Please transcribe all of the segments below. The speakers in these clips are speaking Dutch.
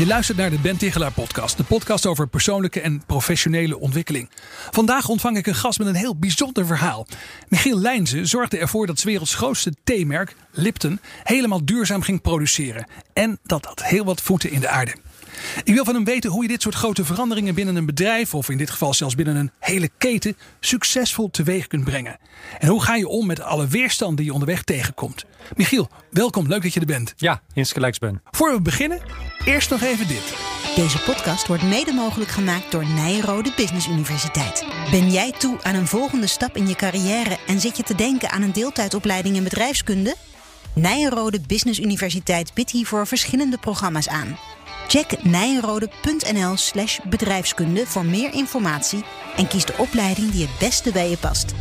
Je luistert naar de Ben Tigelaar podcast, de podcast over persoonlijke en professionele ontwikkeling. Vandaag ontvang ik een gast met een heel bijzonder verhaal. Michiel Lijnzen zorgde ervoor dat 's werelds grootste theemerk, Lipton, helemaal duurzaam ging produceren. En dat had heel wat voeten in de aarde. Ik wil van hem weten hoe je dit soort grote veranderingen binnen een bedrijf, of in dit geval zelfs binnen een hele keten, succesvol teweeg kunt brengen. En hoe ga je om met alle weerstand die je onderweg tegenkomt? Michiel, welkom, leuk dat je er bent. Ja, insgelijks ben. Voor we beginnen, eerst nog even dit. Deze podcast wordt mede mogelijk gemaakt door Nijrode Business Universiteit. Ben jij toe aan een volgende stap in je carrière en zit je te denken aan een deeltijdopleiding in bedrijfskunde? Nijrode Business Universiteit biedt hiervoor verschillende programma's aan. Check nijrode.nl slash bedrijfskunde voor meer informatie en kies de opleiding die het beste bij je past.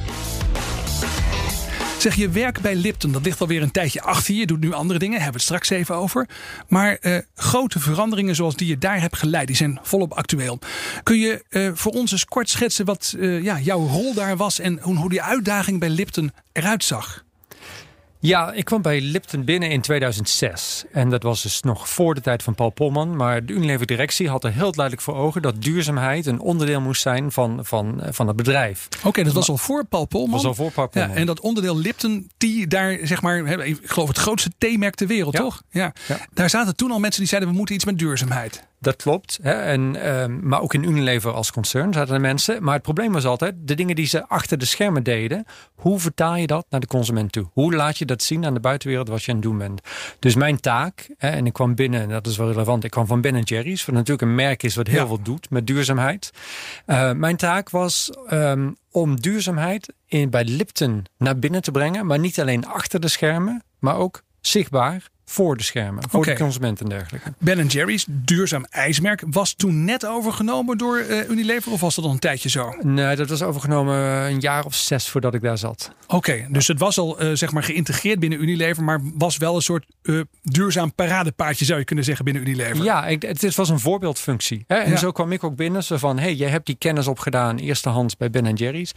Zeg je werk bij Lipton, dat ligt alweer een tijdje achter je. Je doet nu andere dingen, hebben we het straks even over. Maar eh, grote veranderingen zoals die je daar hebt geleid, die zijn volop actueel. Kun je eh, voor ons eens kort schetsen wat eh, ja, jouw rol daar was en hoe, hoe die uitdaging bij Lipton eruit zag? Ja, ik kwam bij Lipton binnen in 2006. En dat was dus nog voor de tijd van Paul Polman. Maar de Unilever directie had er heel duidelijk voor ogen... dat duurzaamheid een onderdeel moest zijn van, van, van het bedrijf. Oké, dat was al voor Paul Polman. was al voor Paul Polman. Ja, en dat onderdeel Lipton, die daar zeg maar... ik geloof het grootste theemerk ter wereld, Ja. toch? Ja. Ja. Daar zaten toen al mensen die zeiden... we moeten iets met duurzaamheid. Dat klopt. Hè? En, ehm, maar ook in Unilever als concern zaten er mensen. Maar het probleem was altijd de dingen die ze achter de schermen deden. Hoe vertaal je dat naar de consument toe? Hoe laat je dat zien aan de buitenwereld wat je aan het doen bent? Dus mijn taak, hè, en ik kwam binnen, en dat is wel relevant. Ik kwam van Ben Jerry's, wat natuurlijk een merk is wat heel Ja. veel doet met duurzaamheid. Eh, mijn taak was ehm, om duurzaamheid in, bij Lipton naar binnen te brengen. Maar niet alleen achter de schermen, maar ook zichtbaar voor de schermen. Voor de consument en dergelijke. Ben Jerry's, duurzaam ijsmerk, was toen net overgenomen door eh, Unilever of was dat al een tijdje zo? Nee, dat was overgenomen een jaar of zes voordat ik daar zat. Oké, dus het was al eh, zeg maar geïntegreerd binnen Unilever, maar was wel een soort eh, duurzaam paradepaardje zou je kunnen zeggen binnen Unilever. Ja, ik, het was een voorbeeldfunctie. Hè? En Ja. zo kwam ik ook binnen. Zo van, hey, jij hebt die kennis opgedaan eerstehands bij Ben Jerry's.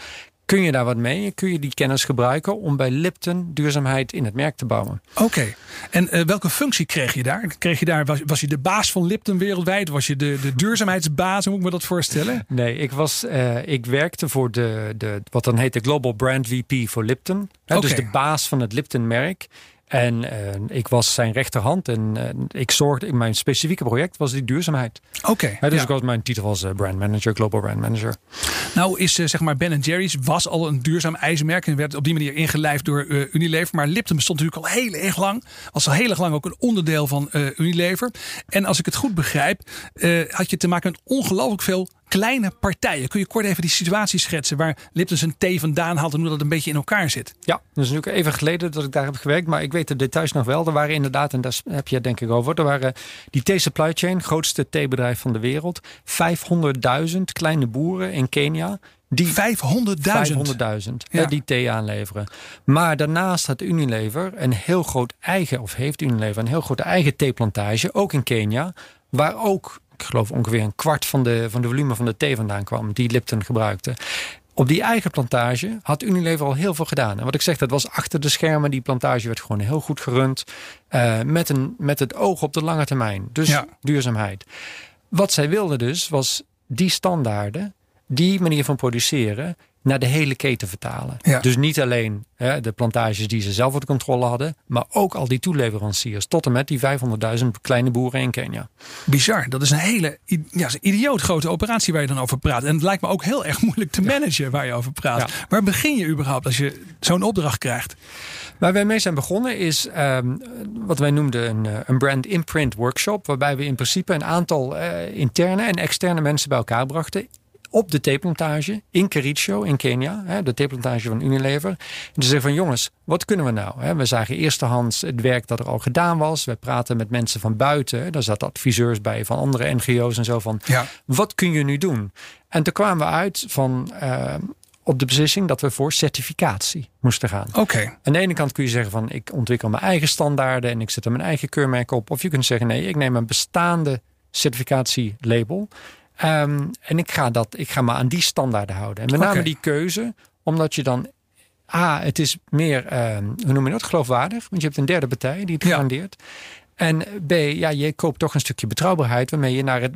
Kun je daar wat mee? Kun je die kennis gebruiken om bij Lipton duurzaamheid in het merk te bouwen? Oké, en eh, welke functie kreeg je daar? Kreeg je daar was, was je de baas van Lipton wereldwijd? Was je de, de duurzaamheidsbaas? Hoe moet ik me dat voorstellen? Nee, ik, was, eh, ik werkte voor de, de, wat dan heet de Global Brand VP voor Lipton. Hè, Oké. Dus de baas van het Lipton-merk. En eh, ik was zijn rechterhand en eh, ik zorgde, mijn specifieke project was die duurzaamheid. Oké, Hè, dus ja. ik was, mijn titel was eh, brand manager, global brand manager. nou is zeg maar Ben Jerry's was al een duurzaam ijsmerk en werd op die manier ingelijfd door Unilever. Maar Lipton bestond natuurlijk al heel erg lang. Was al heel erg lang ook een onderdeel van Unilever. En als ik het goed begrijp, had je te maken met ongelooflijk veel kleine partijen. Kun je kort even die situatie schetsen waar Lipton zijn thee vandaan haalt en hoe dat een beetje in elkaar zit? Ja, dat is natuurlijk even geleden dat ik daar heb gewerkt, maar ik weet de details nog wel. Er waren inderdaad, en daar heb je het denk ik over, er waren die thee supply chain, grootste theebedrijf van de wereld, 500.000 kleine boeren in Kenia. Die 500.000. 500.000 Ja. hè, die thee aanleveren. Maar daarnaast had Unilever een heel groot eigen, of heeft Unilever een heel grote eigen theeplantage, ook in Kenia, waar ook, ik geloof ongeveer een kwart van de, van de volume van de thee vandaan kwam, die Lipton gebruikte. Op die eigen plantage had Unilever al heel veel gedaan. En wat ik zeg, dat was achter de schermen. Die plantage werd gewoon heel goed gerund. eh, met, een, met het oog op de lange termijn. Dus Ja. duurzaamheid. Wat zij wilden dus, was die standaarden, die manier van produceren, naar de hele keten vertalen. Ja. Dus niet alleen hè, de plantages die ze zelf onder controle hadden, maar ook al die toeleveranciers. Tot en met die 500.000 kleine boeren in Kenia. Bizar. Dat is een hele ja, is een idioot grote operatie waar je dan over praat. En het lijkt me ook heel erg moeilijk te managen waar je over praat. Ja. Waar begin je überhaupt als je zo'n opdracht krijgt? Waar wij mee zijn begonnen is ehm, wat wij noemden een, eh, een brand imprint workshop. Waarbij we in principe een aantal eh, interne en externe mensen bij elkaar brachten. Op de theeplantage in Kericho in Kenia, hè, de theeplantage van Unilever. En ze zeggen van jongens, wat kunnen we nou? Hè? We zagen eerstehands het werk dat er al gedaan was. We praten met mensen van buiten. Daar zaten adviseurs bij van andere NGO's en zo van. Ja. Wat kun je nu doen? En toen kwamen we uit van uh, op de beslissing dat we voor certificatie moesten gaan. Oké. Aan de ene kant kun je zeggen van ik ontwikkel mijn eigen standaarden en ik zet er mijn eigen keurmerk op. Of je kunt zeggen nee, ik neem een bestaande certificatielabel. Um, en ik ga, dat, ik ga me aan die standaarden houden. En met name die keuze, omdat je dan A, het is meer, ehm, hoe noem je dat, geloofwaardig. Want je hebt een derde partij die het Ja. garandeert. En B, ja, je koopt toch een stukje betrouwbaarheid waarmee je naar het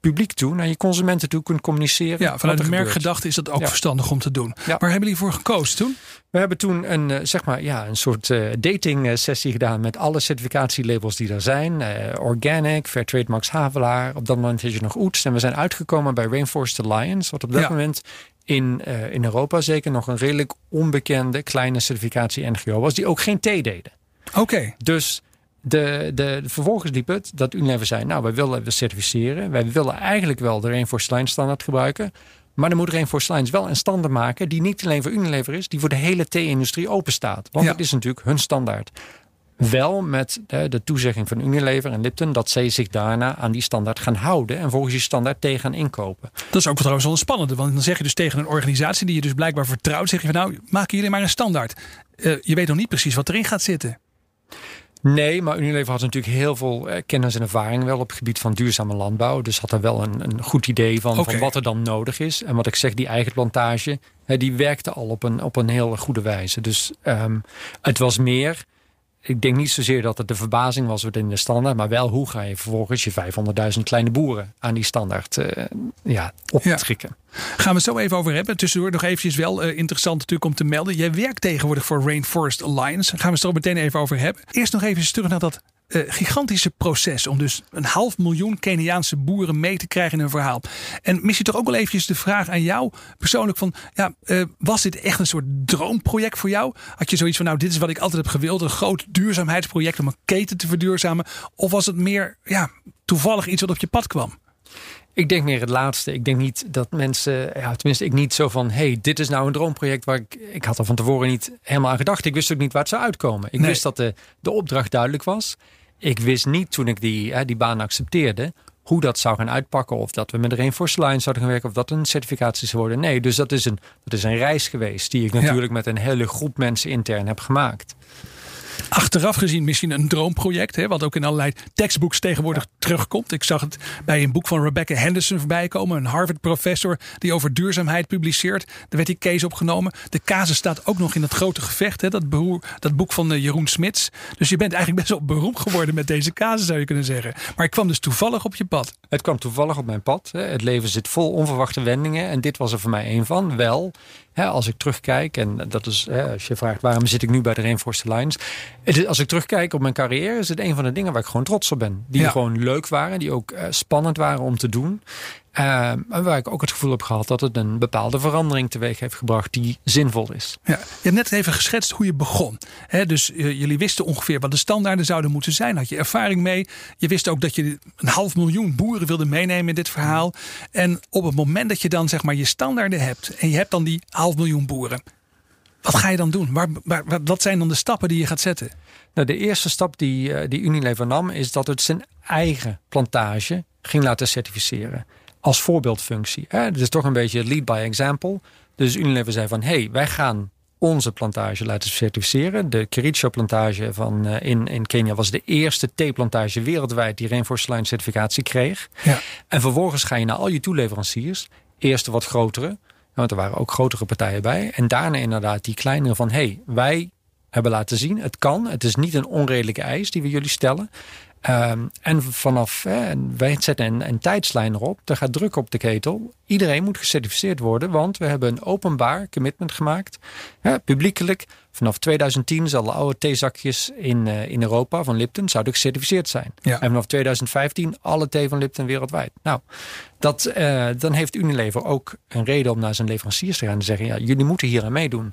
publiek toe, naar je consumenten toe kunt communiceren. Ja, vanuit de merkgedachte is dat ook Ja. verstandig om te doen. Ja. Waar hebben jullie voor gekozen toen? We hebben toen een, eh, zeg maar, ja, een soort eh, dating eh, sessie gedaan met alle certificatielabels die er zijn. Organic, Fairtrade Max Havelaar. Op dat moment had je nog Oets. En we zijn uitgekomen bij Rainforest Alliance. Wat op dat Ja. moment in, in Europa zeker nog een redelijk onbekende kleine certificatie-NGO was. Die ook geen thee deden. Oké. Dus de, de, vervolgens liep het dat Unilever zei... nou, wij willen we certificeren. Wij willen eigenlijk wel de Rainforest standaard gebruiken. Maar dan moet Rainforest Alliance wel een standaard maken... die niet alleen voor Unilever is, die voor de hele thee-industrie open staat. Want Ja. het is natuurlijk hun standaard. Wel met de, de toezegging van Unilever en Lipton... dat zij zich daarna aan die standaard gaan houden... en volgens die standaard thee gaan inkopen. Dat is ook trouwens wel een spannende. Want dan zeg je dus tegen een organisatie die je dus blijkbaar vertrouwt... zeg je van nou, maken jullie maar een standaard. Eh, je weet nog niet precies wat erin gaat zitten. Nee, maar Unilever had natuurlijk heel veel eh, kennis en ervaring wel op het gebied van duurzame landbouw. Dus had er wel een, een goed idee van, van wat er dan nodig is. En wat ik zeg, die eigen plantage, die werkte al op een, op een heel goede wijze. Dus ehm, het was meer. Ik denk niet zozeer dat het de verbazing was in de standaard, maar wel hoe ga je vervolgens je 500.000 kleine boeren aan die standaard eh, ja, optrekken. Gaan we het zo even over hebben. Tussendoor nog eventjes wel eh, interessant natuurlijk om te melden. Jij werkt tegenwoordig voor Rainforest Alliance. Gaan we het zo meteen even over hebben. Eerst nog even terug naar dat eh, gigantische proces. Om dus een half miljoen Keniaanse boeren mee te krijgen in een verhaal. En misschien toch ook wel eventjes de vraag aan jou persoonlijk. Van, ja, eh, was dit echt een soort droomproject voor jou? Had je zoiets van, nou dit is wat ik altijd heb gewild. Een groot duurzaamheidsproject om een keten te verduurzamen. Of was het meer ja, toevallig iets wat op je pad kwam? Ik denk meer het laatste. Ik denk niet dat mensen, ja, tenminste ik niet zo van, hey, dit is nou een droomproject waar ik, ik had er van tevoren niet helemaal aan gedacht. Ik wist ook niet waar het zou uitkomen. Ik Nee. wist dat de, de opdracht duidelijk was. Ik wist niet toen ik die, hè, die baan accepteerde, hoe dat zou gaan uitpakken. Of dat we met de Rainforest Alliance zouden gaan werken, of dat een certificatie zou worden. Nee, dus dat is een, dat is een reis geweest die ik Ja. natuurlijk met een hele groep mensen intern heb gemaakt. Achteraf gezien misschien een droomproject. Hè, wat ook in allerlei tekstboeks tegenwoordig terugkomt. Ik zag het bij een boek van Rebecca Henderson voorbij komen. Een Harvard-professor die over duurzaamheid publiceert. Daar werd die case opgenomen. De casus staat ook nog in het grote gevecht. Hè, dat, dat boek van eh, Jeroen Smits. Dus je bent eigenlijk best wel beroemd geworden met deze casus zou je kunnen zeggen. Maar ik kwam dus toevallig op je pad. Het kwam toevallig op mijn pad. hè. Het leven zit vol onverwachte wendingen. En dit was er voor mij een van. Wel, hè, als ik terugkijk. En dat is, hè, als je vraagt waarom zit ik nu bij de Rainforest Alliance. Het is- Als ik terugkijk op mijn carrière. Is het een van de dingen waar ik gewoon trots op ben. Die Ja. gewoon leuk waren. Die ook eh, spannend waren om te doen. En waar ik ook het gevoel heb gehad dat het een bepaalde verandering teweeg heeft gebracht. Die zinvol is. Ja, je hebt net even geschetst hoe je begon. Dus eh, jullie wisten ongeveer wat de standaarden zouden moeten zijn. Had je ervaring mee. Je wist ook dat je een half miljoen boeren wilde meenemen in dit verhaal. En op het moment dat je dan zeg maar je standaarden hebt. En je hebt dan die half miljoen boeren. Wat ga je dan doen? Waar, waar, wat- wat zijn dan de stappen die je gaat zetten? Nou, de eerste stap die, eh, die Unilever nam, is dat het zijn eigen plantage ging laten certificeren. Als voorbeeldfunctie. Hè? Het is toch een beetje lead by example. Dus Unilever zei van, hé, hey, wij gaan onze plantage laten certificeren. De Kericho plantage van, eh, in, in Kenia was de eerste theeplantage wereldwijd die Rainforest Alliance certificatie kreeg. Ja. En vervolgens ga je naar al je toeleveranciers. Eerst de wat grotere, want er waren ook grotere partijen bij. En daarna inderdaad die kleinere van, hé, hey, wij hebben laten zien. Het kan. Het is niet een onredelijke eis die we jullie stellen. Ehm, en vanaf, hè, wij zetten een, een tijdslijn erop. Er gaat druk op de ketel. Iedereen moet gecertificeerd worden, want we hebben een openbaar commitment gemaakt. Hè, publiekelijk. Vanaf 2010 zal de oude theezakjes in, eh, in Europa van Lipton zouden gecertificeerd zijn. Ja. En vanaf 2015 alle thee van Lipton wereldwijd. Nou, dat, eh, dan heeft Unilever ook een reden om naar zijn leveranciers te gaan en te zeggen: ja, jullie moeten hier aan meedoen.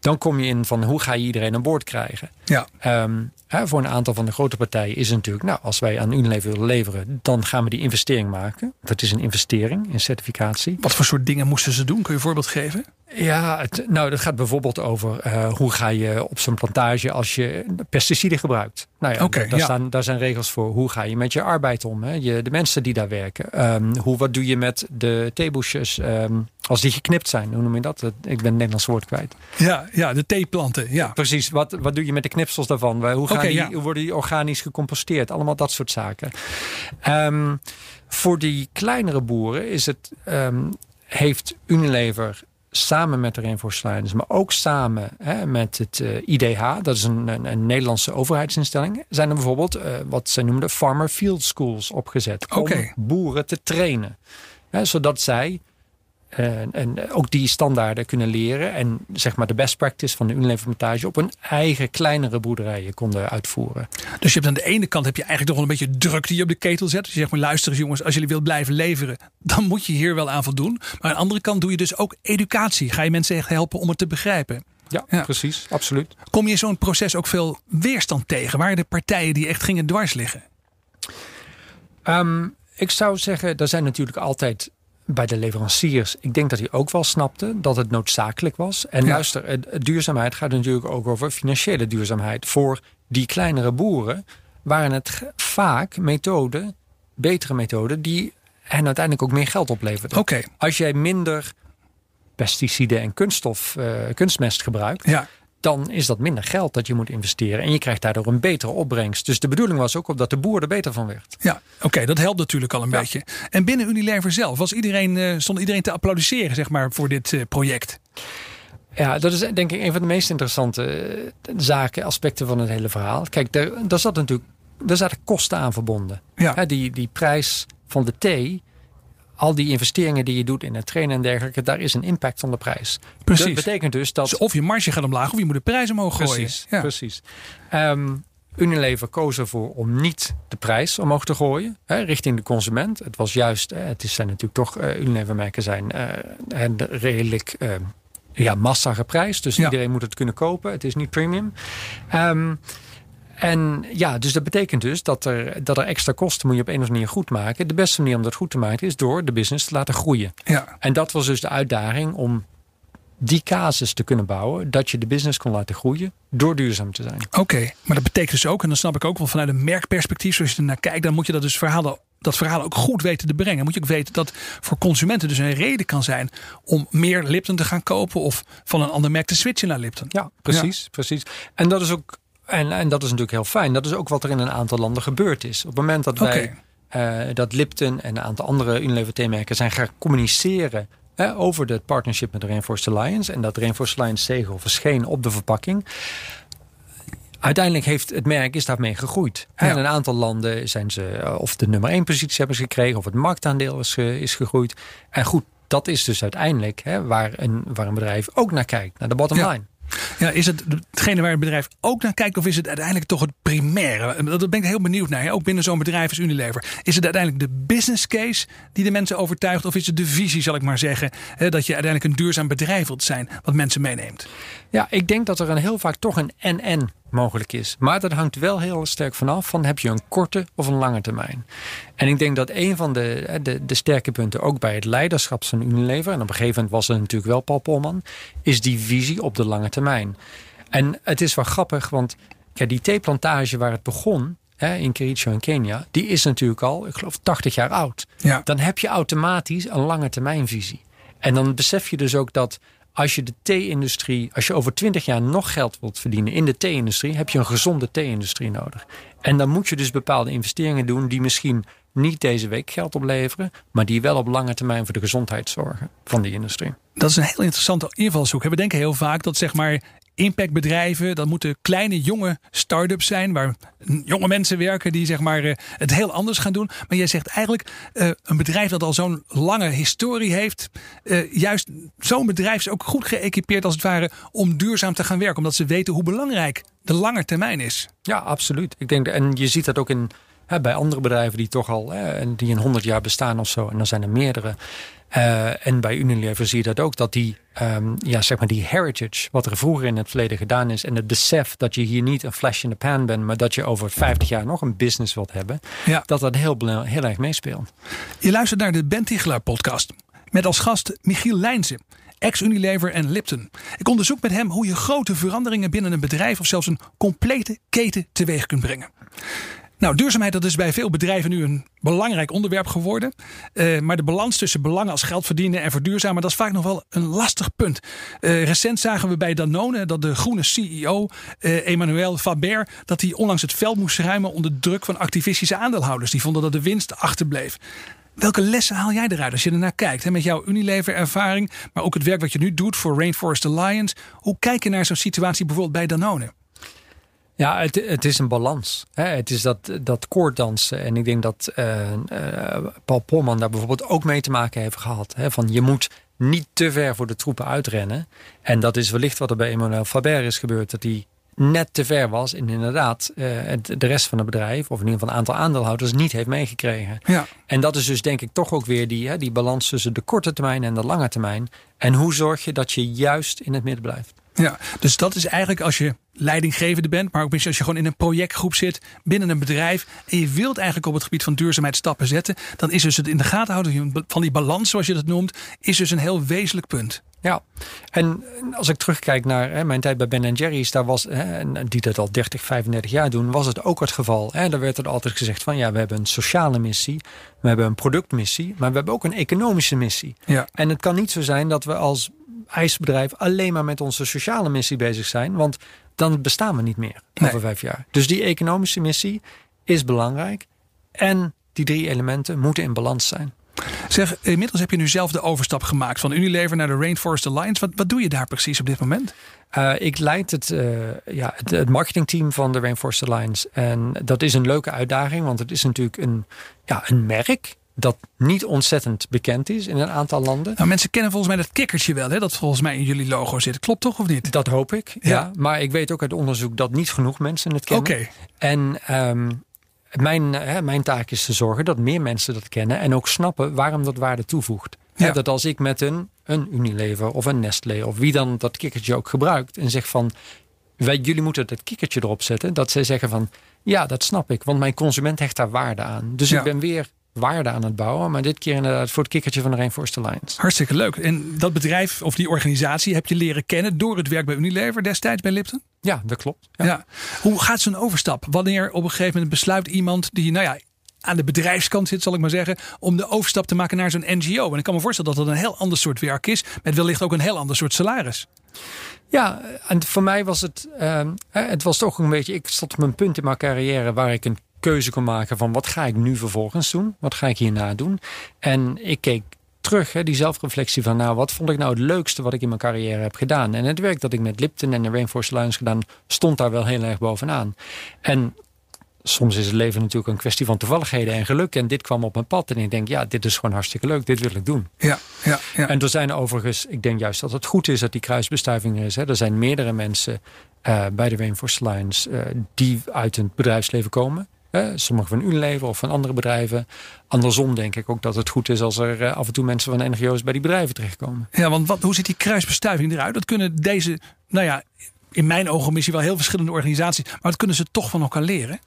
Dan kom je in van hoe ga je iedereen aan boord krijgen. Ja. Ehm, Hè, voor een aantal van de grote partijen is het natuurlijk, nou, als wij aan Unilever willen leveren, dan gaan we die investering maken. Dat is een investering in certificatie. Wat voor soort dingen moesten ze doen? Kun je een voorbeeld geven? Ja, het, nou, dat gaat bijvoorbeeld over uh, hoe ga je op zo'n plantage als je pesticiden gebruikt. Nou ja, okay, daar, ja. Staan, daar zijn regels voor. Hoe ga je met je arbeid om? Hè? Je, de mensen die daar werken. Um, hoe, wat doe je met de theebusjes um, als die geknipt zijn? Hoe noem je dat? Ik ben het Nederlands woord kwijt. Ja, ja de theeplanten. Ja. Precies. Wat, wat doe je met de knipsels daarvan? Hoe, gaan okay, die, ja. worden die organisch gecomposteerd? Allemaal dat soort zaken. Um, voor die kleinere boeren is het, heeft Unilever samen met de Rainforest maar ook samen hè, met het uh, IDH, dat is een, een, een, Nederlandse overheidsinstelling, zijn er bijvoorbeeld uh, wat ze noemden farmer field schools opgezet okay. om boeren te trainen, hè, zodat zij uh, en ook die standaarden kunnen leren en zeg maar de best practice van de Unilever-montage op hun eigen kleinere boerderijen konden uitvoeren. Dus je hebt aan de ene kant heb je eigenlijk toch wel een beetje druk die je op de ketel zet. Dus je zegt maar luister eens jongens, als jullie wilt blijven leveren, dan moet je hier wel aan voldoen. Maar aan de andere kant doe je dus ook educatie. Ga je mensen echt helpen om het te begrijpen. Ja, ja. precies, absoluut. Kom je zo'n proces ook veel weerstand tegen? Waren er partijen die echt gingen dwars liggen? Um, ik zou zeggen, er zijn natuurlijk altijd bij de leveranciers, ik denk dat die ook wel snapten dat het noodzakelijk was. En Ja. luister, duurzaamheid gaat natuurlijk ook over financiële duurzaamheid. Voor die kleinere boeren waren het vaak methoden, betere methoden, die hen uiteindelijk ook meer geld opleverden. Oké, Als jij minder pesticiden en kunststof, eh, kunstmest gebruikt, ja. Dan is dat minder geld dat je moet investeren. En je krijgt daardoor een betere opbrengst. Dus de bedoeling was ook op dat de boer er beter van werd. Ja, oké, dat helpt natuurlijk al een Ja. beetje. En binnen Unilever zelf was iedereen, eh, stond iedereen te applaudisseren zeg maar, voor dit eh, project. Ja, dat is denk ik een van de meest interessante eh, zaken, aspecten van het hele verhaal. Kijk, daar, daar zat natuurlijk daar zaten kosten aan verbonden. Ja. Die, die prijs van de thee, al die investeringen die je doet in het trainen en dergelijke, daar is een impact van de prijs. Precies. Dat betekent dus dat. Dus of je marge gaat omlaag of je moet de prijs omhoog gooien. Precies, Ja. precies. Ehm, Unilever koos ervoor om niet de prijs omhoog te gooien hè, richting de consument. Het was juist, hè, het is, zijn natuurlijk toch, eh, Unilever-merken zijn eh, en redelijk eh, ja, massa geprijsd. Dus Ja. iedereen moet het kunnen kopen. Het is niet premium. Ehm, en ja, dus dat betekent dus dat er, dat er extra kosten moet je op een of andere manier goed maken. De beste manier om dat goed te maken is door de business te laten groeien. Ja. En dat was dus de uitdaging om die casus te kunnen bouwen. Dat je de business kon laten groeien door duurzaam te zijn. Oké, maar dat betekent dus ook, en dan snap ik ook wel vanuit een merkperspectief, zoals je er naar kijkt, dan moet je dat dus verhaal, dat verhaal ook goed weten te brengen. Moet je ook weten dat voor consumenten dus een reden kan zijn om meer Lipton te gaan kopen of van een ander merk te switchen naar Lipton. Ja, precies. precies. En dat is ook. En, en dat is natuurlijk heel fijn. Dat is ook wat er in een aantal landen gebeurd is. Op het moment dat wij eh, dat Lipton en een aantal andere Unilever theemerken zijn gaan communiceren over het partnership met de Rainforest Alliance. En dat Rainforest Alliance zegel verscheen op de verpakking. Uiteindelijk heeft het merk is daarmee gegroeid. Ja. En in een aantal landen zijn ze eh, of de nummer één positie hebben ze gekregen, of het marktaandeel is, is gegroeid. En goed, dat is dus uiteindelijk hè, waar, een, waar een bedrijf ook naar kijkt, naar de bottom Ja. line. Ja, is het hetgene waar het bedrijf ook naar kijkt of is het uiteindelijk toch het primaire? Dat ben ik heel benieuwd naar. Ook binnen zo'n bedrijf als Unilever. Is het uiteindelijk de business case die de mensen overtuigt of is het de visie, zal ik maar zeggen, dat je uiteindelijk een duurzaam bedrijf wilt zijn wat mensen meeneemt? Ja, ik denk dat er een heel vaak toch een en-en mogelijk is. Maar dat hangt wel heel sterk vanaf van heb je een korte of een lange termijn. En ik denk dat een van de, de, de sterke punten ook bij het leiderschap van Unilever... en op een gegeven moment was er natuurlijk wel Paul Polman... is die visie op de lange termijn. En het is wel grappig, want ja, die theeplantage waar het begon... Hè, in Kericho in Kenia, die is natuurlijk al, ik geloof, 80 jaar oud. Ja. Dan heb je automatisch een lange termijnvisie. En dan besef je dus ook dat als je de thee-industrie, als je over 20 jaar nog geld wilt verdienen in de thee-industrie, heb je een gezonde thee-industrie nodig. En dan moet je dus bepaalde investeringen doen die misschien niet deze week geld opleveren, maar die wel op lange termijn voor de gezondheid zorgen van die industrie. Dat is een heel interessante invalshoek. We denken heel vaak dat zeg maar impactbedrijven, dat moeten kleine jonge start-ups zijn waar jonge mensen werken die zeg maar eh, het heel anders gaan doen. Maar jij zegt eigenlijk eh, een bedrijf dat al zo'n lange historie heeft, eh, juist zo'n bedrijf is ook goed geëquipeerd als het ware om duurzaam te gaan werken, omdat ze weten hoe belangrijk de lange termijn is. Ja, absoluut. Ik denk, en je ziet dat ook in Hè, bij andere bedrijven die toch al hè, die een 100 jaar bestaan of zo. En dan zijn er meerdere. Uh, en bij Unilever zie je dat ook, dat die, um, ja, zeg maar die heritage, wat er vroeger in het verleden gedaan is, en het besef dat je hier niet een flash in the pan bent, maar dat je over 50 jaar nog een business wilt hebben, ja. dat dat heel, heel erg meespeelt. Je luistert naar de Ben Tichelaar podcast met als gast Michiel Lijnsen ex-Unilever en Lipton. Ik onderzoek met hem hoe je grote veranderingen binnen een bedrijf of zelfs een complete keten teweeg kunt brengen. Nou, duurzaamheid dat is bij veel bedrijven nu een belangrijk onderwerp geworden. Uh, maar de balans tussen belangen als geld verdienen en verduurzamen, dat is vaak nog wel een lastig punt. Uh, recent zagen we bij Danone dat de groene CEO, eh, Emmanuel Faber, dat hij onlangs het veld moest ruimen onder druk van activistische aandeelhouders. Die vonden dat de winst achterbleef. Welke lessen haal jij eruit als je ernaar kijkt? Hè? Met jouw Unilever-ervaring, maar ook het werk wat je nu doet voor Rainforest Alliance. Hoe kijk je naar zo'n situatie bijvoorbeeld bij Danone? Ja, het, het is een balans. Hè? Het is dat, dat koorddansen. En ik denk dat uh, uh, Paul Polman daar bijvoorbeeld ook mee te maken heeft gehad. Hè? Van je moet niet te ver voor de troepen uitrennen. En dat is wellicht wat er bij Emmanuel Faber is gebeurd. Dat hij net te ver was en inderdaad uh, de rest van het bedrijf, of in ieder geval een aantal aandeelhouders, niet heeft meegekregen. Ja. En dat is dus denk ik toch ook weer die, hè, die balans tussen de korte termijn en de lange termijn. En hoe zorg je dat je juist in het midden blijft? Ja, dus dat is eigenlijk als je leidinggevende bent, maar ook misschien als je gewoon in een projectgroep zit binnen een bedrijf en je wilt eigenlijk op het gebied van duurzaamheid stappen zetten, dan is dus het in de gaten houden van die balans, zoals je dat noemt, is dus een heel wezenlijk punt. Ja, en als ik terugkijk naar hè, mijn tijd bij Ben Jerry's, daar was, hè, die dat al 30, 35 jaar doen, was het ook het geval. Hè. Daar werd er altijd gezegd van ja, we hebben een sociale missie, we hebben een productmissie, maar we hebben ook een economische missie. Ja. En het kan niet zo zijn dat we als ijsbedrijf alleen maar met onze sociale missie bezig zijn, want dan bestaan we niet meer over vijf jaar. Dus die economische missie is belangrijk en die drie elementen moeten in balans zijn. Zeg, inmiddels heb je nu zelf de overstap gemaakt van Unilever naar de Rainforest Alliance. Wat, wat doe je daar precies op dit moment? Uh, ik leid het, uh, ja, het, het, marketingteam van de Rainforest Alliance. En dat is een leuke uitdaging, want het is natuurlijk een, ja, een merk dat niet ontzettend bekend is in een aantal landen. Nou, mensen kennen volgens mij dat kikkertje wel, hè, dat volgens mij in jullie logo zit. Klopt toch of niet? Dat hoop ik, ja. Maar ik weet ook uit onderzoek dat niet genoeg mensen het kennen. Oké. En um, mijn, hè, mijn taak is te zorgen dat meer mensen dat kennen en ook snappen waarom dat waarde toevoegt. Ja. Dat als ik met een, een Unilever of een Nestlé of wie dan dat kikkertje ook gebruikt en zegt van wij, jullie moeten dat kikkertje erop zetten, dat zij zeggen van ja, dat snap ik, want mijn consument hecht daar waarde aan. Dus ik ben weer waarde aan het bouwen. Maar dit keer inderdaad voor het kikkertje van de Rainforest Alliance. Hartstikke leuk. En dat bedrijf of die organisatie heb je leren kennen door het werk bij Unilever destijds bij Lipton? Ja, dat klopt. Ja. ja. Hoe gaat zo'n overstap? Wanneer op een gegeven moment besluit iemand die, nou ja, aan de bedrijfskant zit, zal ik maar zeggen, om de overstap te maken naar zo'n NGO. En ik kan me voorstellen dat dat een heel ander soort werk is, met wellicht ook een heel ander soort salaris. Ja, en voor mij was het, uh, het was toch een beetje, ik stond op een punt in mijn carrière waar ik een keuze kon maken van wat ga ik nu vervolgens doen? Wat ga ik hierna doen? En ik keek terug, hè, die zelfreflectie van nou, wat vond ik nou het leukste wat ik in mijn carrière heb gedaan? En het werk dat ik met Lipton en de Rainforest Alliance gedaan, stond daar wel heel erg bovenaan. En soms is het leven natuurlijk een kwestie van toevalligheden en geluk. En dit kwam op mijn pad en ik denk, ja, dit is gewoon hartstikke leuk. Dit wil ik doen. Ja, ja, ja. En er zijn overigens, ik denk juist dat het goed is dat die kruisbestuiving er is. Hè. Er zijn meerdere mensen uh, bij de Rainforest Alliance uh, die uit het bedrijfsleven komen. Sommige van Unilever of van andere bedrijven. Andersom denk ik ook dat het goed is als er eh, af en toe mensen van NGO's bij die bedrijven terechtkomen. Ja, want wat, hoe ziet die kruisbestuiving eruit? Dat kunnen deze, nou ja, in mijn ogen misschien wel heel verschillende organisaties, maar dat kunnen ze toch van elkaar leren?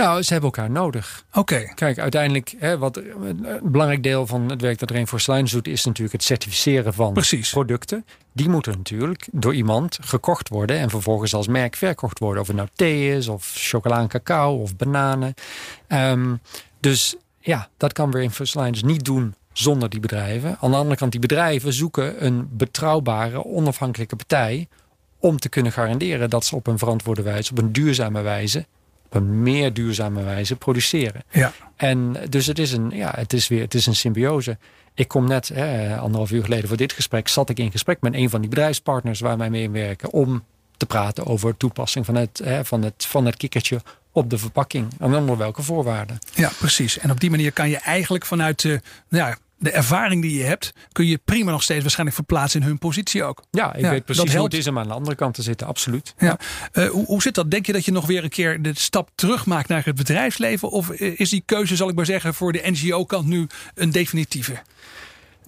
Nou, ze hebben elkaar nodig. Oké. Kijk, uiteindelijk, hè, wat een belangrijk deel van het werk dat Rainforest Alliance doet, is natuurlijk het certificeren van Precies. producten. Die moeten natuurlijk door iemand gekocht worden en vervolgens als merk verkocht worden. Of het nou thee is, of chocola en cacao, of bananen. Um, dus ja, dat kan Rainforest Alliance niet doen zonder die bedrijven. Aan de andere kant, die bedrijven zoeken een betrouwbare, onafhankelijke partij om te kunnen garanderen dat ze op een verantwoorde wijze, op een duurzame wijze op een meer duurzame wijze produceren. Ja. En dus het is een, ja, het is weer, het is een symbiose. Ik kom net, hè, anderhalf uur geleden voor dit gesprek, zat ik in gesprek met een van die bedrijfspartners waar wij mee werken om te praten over toepassing van het, hè, van het, van het kikkertje op de verpakking. En onder welke voorwaarden. Ja, precies. En op die manier kan je eigenlijk vanuit de, nou ja, de ervaring die je hebt, kun je prima nog steeds waarschijnlijk verplaatsen in hun positie ook. Ja, ik Ja, weet precies hoe het is om aan de andere kant te zitten, absoluut. Ja. Eh, hoe, hoe zit dat? Denk je dat je nog weer een keer de stap terug maakt naar het bedrijfsleven? Of eh, is die keuze, zal ik maar zeggen, voor de NGO-kant nu een definitieve?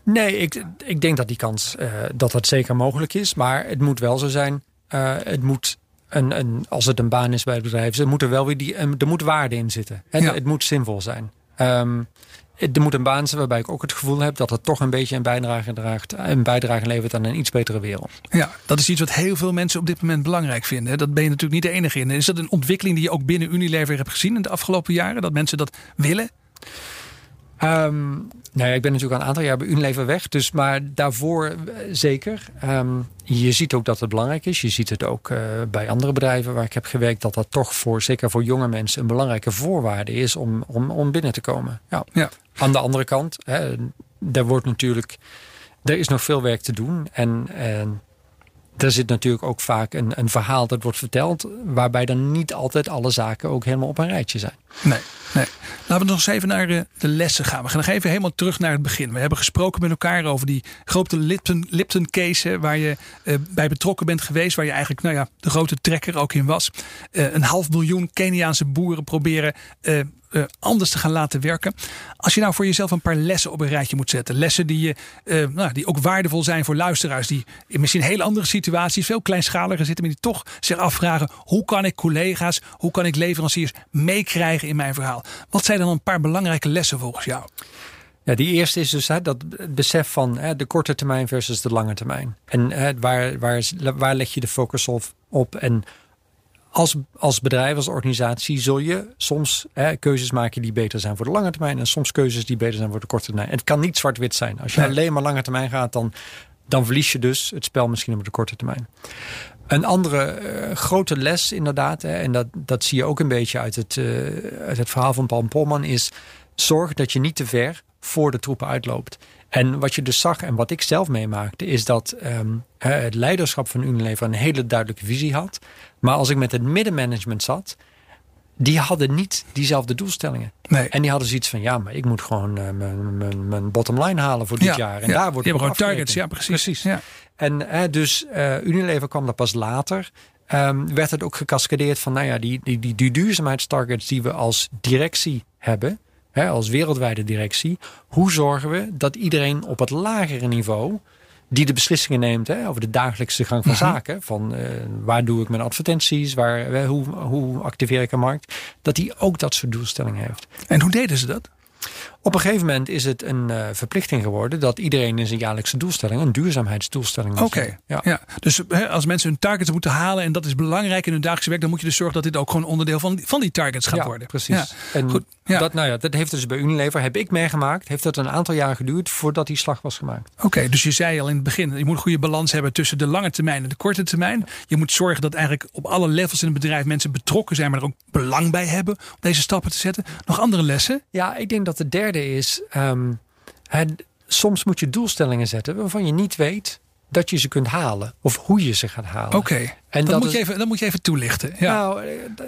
Nee, ik, ik denk dat die kans eh, dat dat zeker mogelijk is. Maar het moet wel zo zijn. het moet een, een, als het een baan is bij het bedrijf, er moet er wel weer die, er moet waarde in zitten. Ja. Het moet zinvol zijn. Ehm, er moet een baan zijn waarbij ik ook het gevoel heb dat het toch een beetje een bijdrage, draagt, een bijdrage levert aan een iets betere wereld. Ja, dat is iets wat heel veel mensen op dit moment belangrijk vinden. Dat ben je natuurlijk niet de enige in. Is dat een ontwikkeling die je ook binnen Unilever hebt gezien in de afgelopen jaren? Dat mensen dat willen? Ehm, nou ja, ik ben natuurlijk al een aantal jaar bij Unilever weg. Dus, maar daarvoor eh, zeker. Ehm, je ziet ook dat het belangrijk is. Je ziet het ook eh, bij andere bedrijven waar ik heb gewerkt. Dat dat toch voor, zeker voor jonge mensen, een belangrijke voorwaarde is om, om, om binnen te komen. Ja. Ja. Aan de andere kant, hè, er wordt natuurlijk, er is nog veel werk te doen. En, en er zit natuurlijk ook vaak een, een verhaal dat wordt verteld. Waarbij dan niet altijd alle zaken ook helemaal op een rijtje zijn. Nee, nee. Laten we nog eens even naar eh, de lessen gaan. We gaan nog even helemaal terug naar het begin. We hebben gesproken met elkaar over die grote Lipton, Lipton case. Waar je eh, bij betrokken bent geweest. Waar je eigenlijk nou ja, de grote trekker ook in was. Eh, een half miljoen Keniaanse boeren proberen eh, eh, anders te gaan laten werken. Als je nou voor jezelf een paar lessen op een rijtje moet zetten. Lessen die, je, eh, nou, die ook waardevol zijn voor luisteraars. Die in misschien hele andere situaties, veel kleinschaliger zitten. Maar die toch zich afvragen. Hoe kan ik collega's, hoe kan ik leveranciers meekrijgen in mijn verhaal? Wat zijn dan een paar belangrijke lessen volgens jou? Ja, die eerste is dus hè, dat besef van hè, de korte termijn versus de lange termijn. En hè, waar, waar, waar leg je de focus op? op? En als, als bedrijf, als organisatie, zul je soms hè, keuzes maken die beter zijn voor de lange termijn. En soms keuzes die beter zijn voor de korte termijn. En het kan niet zwart-wit zijn. Als je alleen maar lange termijn gaat, dan, dan verlies je dus het spel misschien op de korte termijn. Een andere eh, grote les inderdaad, hè, en dat, dat zie je ook een beetje uit het, eh, uit het verhaal van Paul Polman, is zorg dat je niet te ver voor de troepen uitloopt. En wat je dus zag en wat ik zelf meemaakte, is dat ehm, het leiderschap van Unilever een hele duidelijke visie had. Maar als ik met het middenmanagement zat, die hadden niet diezelfde doelstellingen. Nee. En die hadden zoiets van, ja, maar ik moet gewoon eh, mijn, mijn, mijn bottom line halen voor dit Ja, jaar. En ja, daar wordt op gewoon targets. Ja, afgerekend. precies. Ja. En dus eh, Unilever kwam er pas later. Ehm, werd het ook gecascadeerd van, nou ja, die, die, die, die duurzaamheidstargets die we als directie hebben, hè, als wereldwijde directie. Hoe zorgen we dat iedereen op het lagere niveau, die de beslissingen neemt hè, over de dagelijkse gang van zaken, van eh, waar doe ik mijn advertenties, waar, hoe, hoe activeer ik een markt, dat die ook dat soort doelstellingen heeft. En hoe deden ze dat? Op een gegeven moment is het een eh, verplichting geworden dat iedereen in zijn jaarlijkse doelstelling een duurzaamheidsdoelstelling moet Oké. Ja. Ja. Dus hè, als mensen hun targets moeten halen en dat is belangrijk in hun dagelijkse werk, dan moet je dus zorgen dat dit ook gewoon onderdeel van, van die targets gaat ja, worden. Precies. Ja. En Goed, ja. Dat, nou ja, dat heeft dus bij Unilever, heb ik meegemaakt, heeft dat een aantal jaar geduurd voordat die slag was gemaakt. Oké, dus je zei al in het begin, je moet een goede balans hebben tussen de lange termijn en de korte termijn. Je moet zorgen dat eigenlijk op alle levels in het bedrijf mensen betrokken zijn, maar er ook belang bij hebben om deze stappen te zetten. Nog andere lessen? Ja, ik denk dat de derde is, ehm, het- soms moet je doelstellingen zetten waarvan je niet weet dat je ze kunt halen of hoe je ze gaat halen. Oké, En dat, dat moet je even, dat moet je even toelichten. Ja. Nou,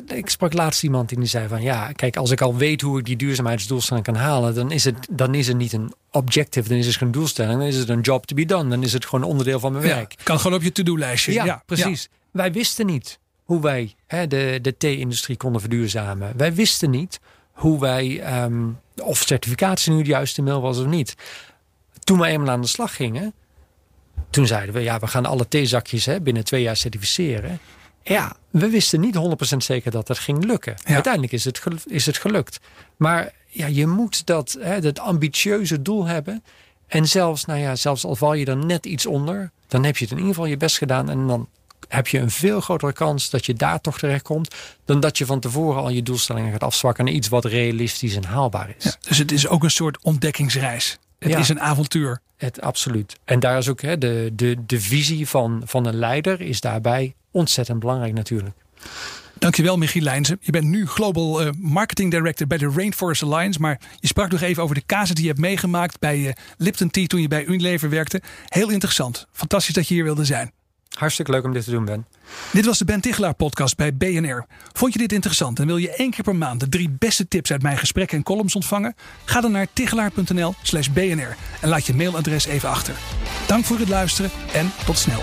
eh, ik sprak laatst iemand die zei van ja, kijk, als ik al weet hoe ik die duurzaamheidsdoelstelling kan halen, dan is het, dan is het niet een objective, dan is het geen doelstelling, dan is het een job to be done, dan is het gewoon onderdeel van mijn Ja, werk. kan gewoon op je to-do-lijstje. Ja, precies. Wij wisten niet hoe wij hè, de, de thee-industrie konden verduurzamen. Wij wisten niet hoe wij, ehm, of certificatie nu de juiste mail was of niet. Toen we eenmaal aan de slag gingen, toen zeiden we, ja, we gaan alle theezakjes hè, binnen twee jaar certificeren. Ja, we wisten niet 100% zeker dat dat ging lukken. Ja. Uiteindelijk is het, is het gelukt. Maar ja, je moet dat, hè, dat ambitieuze doel hebben. En zelfs, nou ja, zelfs al val je er net iets onder, dan heb je het in ieder geval je best gedaan. En dan heb je een veel grotere kans dat je daar toch terechtkomt. Dan dat je van tevoren al je doelstellingen gaat afzwakken naar iets wat realistisch en haalbaar is. Ja, dus het is ook een soort ontdekkingsreis. Het Ja. is een avontuur. Het, absoluut. En daar is ook hè, de, de, de visie van, van een leider is daarbij ontzettend belangrijk natuurlijk. Dankjewel, Michiel Lijnzen. Je bent nu Global eh, Marketing Director bij de Rainforest Alliance. Maar je sprak nog even over de casus die je hebt meegemaakt bij eh, Lipton Tea toen je bij Unilever werkte. Heel interessant. Fantastisch dat je hier wilde zijn. Hartstikke leuk om dit te doen, Ben. Dit was de Ben Tichelaar podcast bij BNR. Vond je dit interessant en wil je één keer per maand de drie beste tips uit mijn gesprekken en columns ontvangen? Ga dan naar tichelaar.nl slash bnr en laat je mailadres even achter. Dank voor het luisteren en tot snel.